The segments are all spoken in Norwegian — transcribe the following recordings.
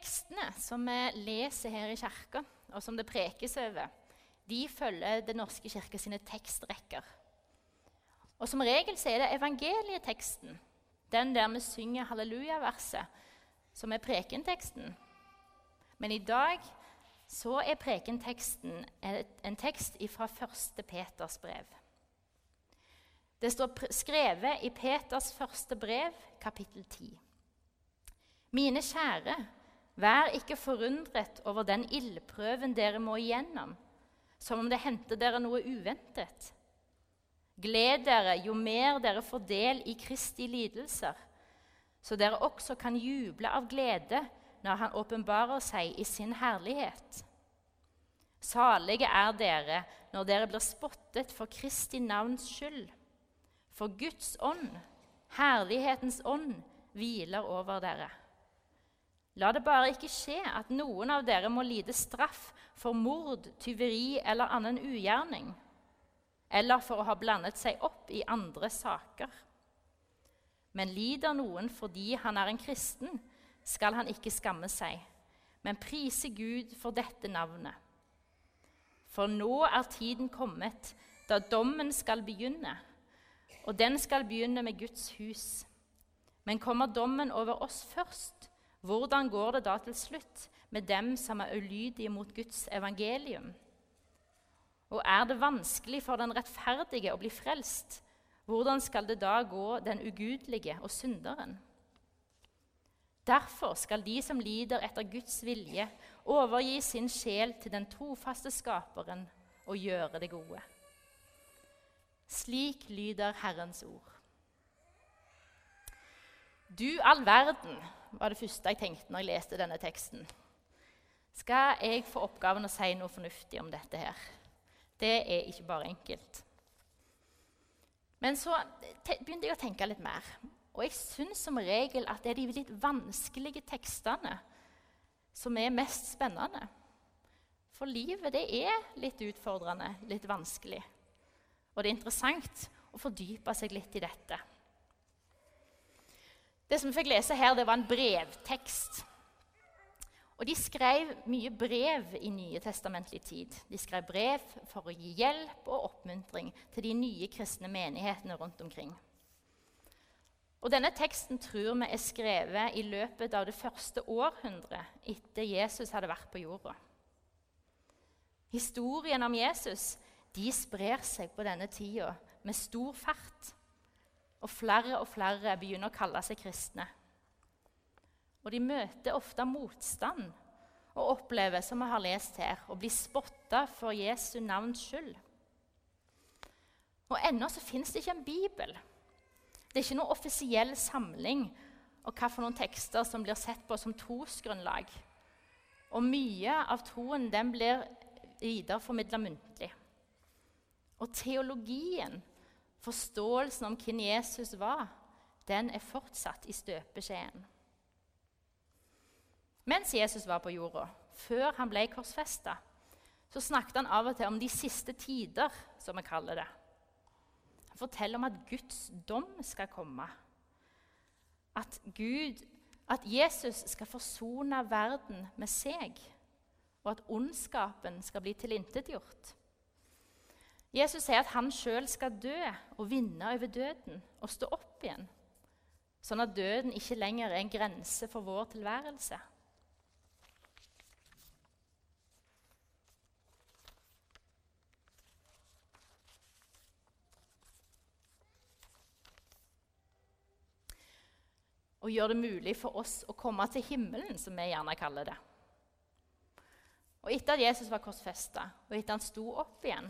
Tekstene som vi leser her i kirka, og som det prekes over, de følger Den norske kirke sine tekstrekker. Og Som regel så er det evangelieteksten, den der vi synger halleluja-verset, som er prekenteksten. Men i dag så er prekenteksten en tekst fra 1. Peters brev. Det står skrevet i Peters første brev, kapittel 10. Mine kjære, vær ikke forundret over den ildprøven dere må igjennom, som om det hendte dere noe uventet. Gled dere jo mer dere får del i Kristi lidelser, så dere også kan juble av glede når Han åpenbarer seg i sin herlighet. Salige er dere når dere blir spottet for Kristi navns skyld. For Guds ånd, herlighetens ånd, hviler over dere. La det bare ikke skje at noen av dere må lide straff for mord, tyveri eller annen ugjerning, eller for å ha blandet seg opp i andre saker. Men lider noen fordi han er en kristen, skal han ikke skamme seg, men prise Gud for dette navnet. For nå er tiden kommet da dommen skal begynne, og den skal begynne med Guds hus. Men kommer dommen over oss først, hvordan går det da til slutt med dem som er ulydige mot Guds evangelium? Og er det vanskelig for den rettferdige å bli frelst, hvordan skal det da gå den ugudelige og synderen? Derfor skal de som lider etter Guds vilje, overgi sin sjel til den trofaste Skaperen og gjøre det gode. Slik lyder Herrens ord. Du all verden, var det første jeg tenkte når jeg leste denne teksten. Skal jeg få oppgaven å si noe fornuftig om dette her? Det er ikke bare enkelt. Men så begynte jeg å tenke litt mer. Og jeg syns som regel at det er de litt vanskelige tekstene som er mest spennende. For livet det er litt utfordrende, litt vanskelig. Og det er interessant å fordype seg litt i dette. Det som vi fikk lese her, det var en brevtekst. Og De skrev mye brev i Nye testamentlig tid. De skrev brev for å gi hjelp og oppmuntring til de nye kristne menighetene rundt omkring. Og Denne teksten tror vi er skrevet i løpet av det første århundret etter Jesus hadde vært på jorda. Historien om Jesus de sprer seg på denne tida med stor fart. Og flere og flere begynner å kalle seg kristne. Og de møter ofte motstand og opplever, som vi har lest her, å bli spotta for Jesu navns skyld. Og ennå så fins det ikke en bibel. Det er ikke noen offisiell samling og hva for noen tekster som blir sett på som trosgrunnlag. Og mye av troen den blir videreformidla muntlig. Og teologien Forståelsen om hvem Jesus var, den er fortsatt i støpeskjeen. Mens Jesus var på jorda, før han ble korsfesta, så snakket han av og til om de siste tider, som vi kaller det. Han forteller om at Guds dom skal komme. At, Gud, at Jesus skal forsone verden med seg, og at ondskapen skal bli tilintetgjort. Jesus sier at han sjøl skal dø og vinne over døden og stå opp igjen, sånn at døden ikke lenger er en grense for vår tilværelse. Og gjør det mulig for oss å komme til himmelen, som vi gjerne kaller det. Og Etter at Jesus var korsfesta, og etter at han sto opp igjen,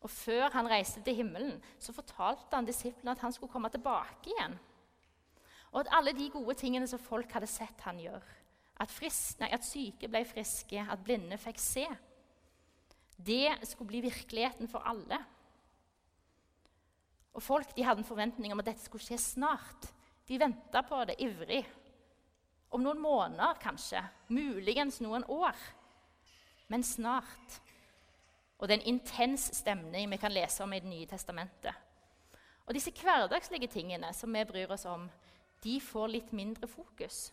og før han reiste til himmelen, så fortalte han disiplene at han skulle komme tilbake igjen. Og at alle de gode tingene som folk hadde sett han gjøre, at, at syke ble friske, at blinde fikk se, det skulle bli virkeligheten for alle. Og Folk de hadde en forventning om at dette skulle skje snart. De venta på det ivrig. Om noen måneder, kanskje. Muligens noen år. Men snart. Og det er en intens stemning vi kan lese om i Det nye testamentet. Og disse hverdagslige tingene som vi bryr oss om, de får litt mindre fokus.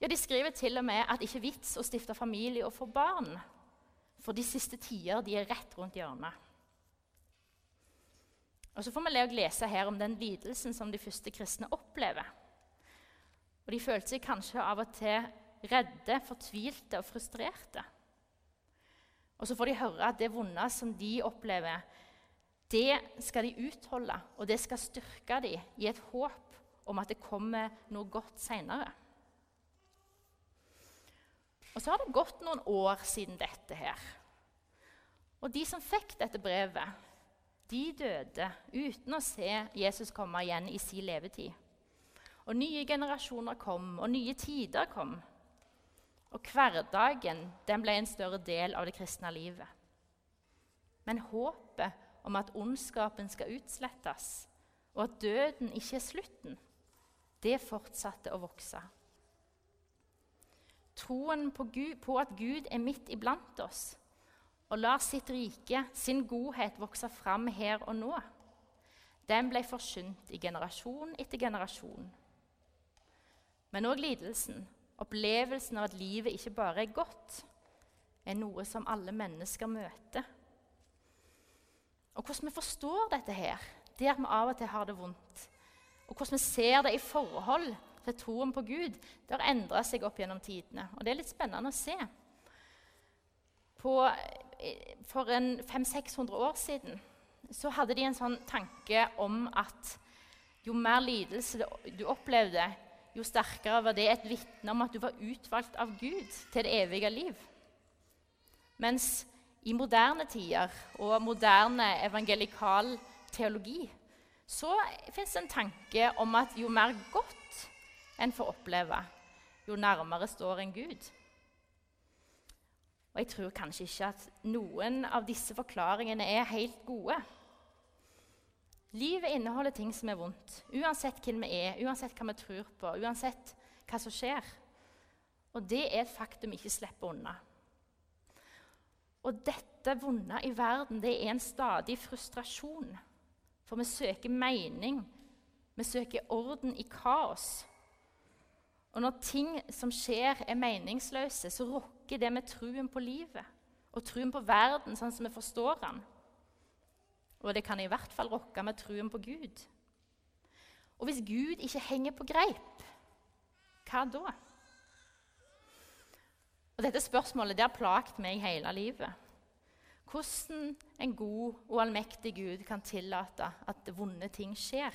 Ja, De skriver til og med at det ikke er vits å stifte familie og få barn, for de siste tider de er rett rundt hjørnet. Og Så får vi lese her om den lidelsen som de første kristne opplever. Og De følte seg kanskje av og til redde, fortvilte og frustrerte. Og så får de høre at det vonde som de opplever, det skal de utholde, og det skal styrke dem i et håp om at det kommer noe godt seinere. Og så har det gått noen år siden dette her. Og de som fikk dette brevet, de døde uten å se Jesus komme igjen i sin levetid. Og nye generasjoner kom, og nye tider kom. Og hverdagen den ble en større del av det kristne livet. Men håpet om at ondskapen skal utslettes, og at døden ikke er slutten, det fortsatte å vokse. Troen på, Gud, på at Gud er midt iblant oss og lar sitt rike, sin godhet, vokse fram her og nå, den ble forsynt i generasjon etter generasjon. Men òg lidelsen, opplevelsen av at livet ikke bare er godt, er noe som alle mennesker møter. Og hvordan vi forstår dette her, det at vi av og til har det vondt, og hvordan vi ser det i forhold til troen på Gud, det har endra seg opp gjennom tidene. Og det er litt spennende å se. På, eh, for en 500-600 år siden så hadde de en sånn tanke om at jo mer lidelse du opplevde, jo sterkere var det et vitne om at du var utvalgt av Gud til det evige liv. Mens i moderne tider og moderne evangelikal teologi så fins en tanke om at jo mer godt en får oppleve, jo nærmere står en Gud. Og jeg tror kanskje ikke at noen av disse forklaringene er helt gode. Livet inneholder ting som er vondt, uansett hvem vi er, uansett hva vi tror på, uansett hva som skjer. Og det er et faktum vi ikke slipper unna. Og dette vonde i verden det er en stadig frustrasjon. For vi søker mening, vi søker orden i kaos. Og når ting som skjer, er meningsløse, så rokker det med truen på livet og truen på verden sånn som vi forstår den. Og det kan i hvert fall rokke med truen på Gud. Og hvis Gud ikke henger på greip, hva da? Og Dette spørsmålet det har plaget meg hele livet. Hvordan en god og allmektig Gud kan tillate at vonde ting skjer.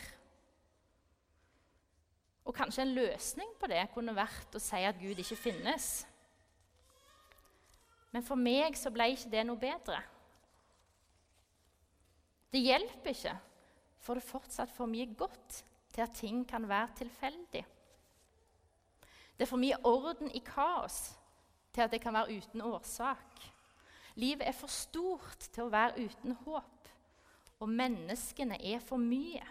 Og kanskje en løsning på det kunne vært å si at Gud ikke finnes. Men for meg så ble ikke det noe bedre. Det hjelper ikke, for det er fortsatt for mye godt til at ting kan være tilfeldig. Det er for mye orden i kaos til at det kan være uten årsak. Livet er for stort til å være uten håp, og menneskene er for mye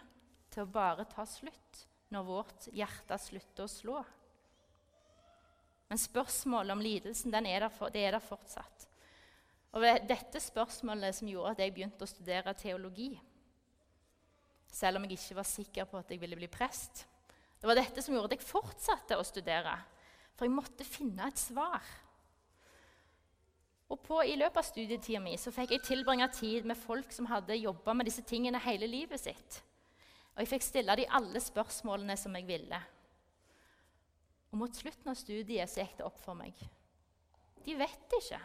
til å bare ta slutt når vårt hjerte slutter å slå. Men spørsmålet om lidelsen er der, det er der fortsatt. Og det er dette spørsmålet som gjorde at jeg begynte å studere teologi. Selv om jeg ikke var sikker på at jeg ville bli prest. Det var dette som gjorde at jeg fortsatte å studere. For jeg måtte finne et svar. Og på, I løpet av studietida mi så fikk jeg tilbringe tid med folk som hadde jobba med disse tingene hele livet sitt. Og jeg fikk stille dem alle spørsmålene som jeg ville. Og mot slutten av studiet så gikk det opp for meg. De vet ikke.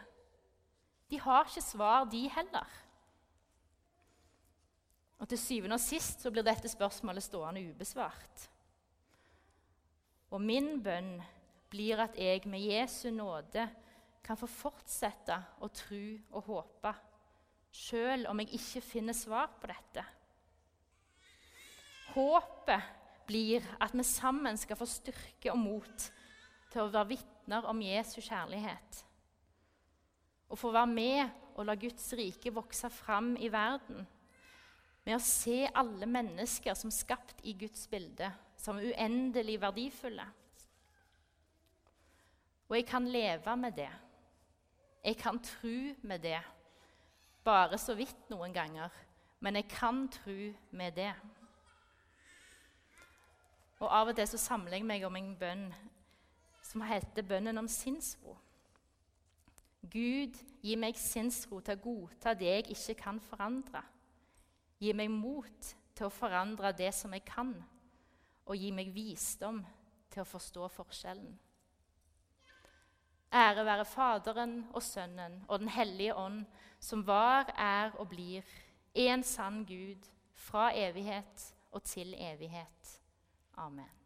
De har ikke svar, de heller. Og Til syvende og sist så blir dette spørsmålet stående ubesvart. Og min bønn blir at jeg med Jesu nåde kan få fortsette å tro og håpe, sjøl om jeg ikke finner svar på dette. Håpet blir at vi sammen skal få styrke og mot til å være vitner om Jesu kjærlighet og få være med og la Guds rike vokse fram i verden. Med å se alle mennesker som skapt i Guds bilde, som uendelig verdifulle. Og jeg kan leve med det. Jeg kan tro med det. Bare så vidt noen ganger. Men jeg kan tro med det. Og Av og til så samler jeg meg om en bønn som heter bønnen om sinnsro. Gud, gi meg sinnsro til å godta det jeg ikke kan forandre. Gi meg mot til å forandre det som jeg kan, og gi meg visdom til å forstå forskjellen. Ære være Faderen og Sønnen og Den hellige ånd, som var, er og blir en sann Gud fra evighet og til evighet. Amen.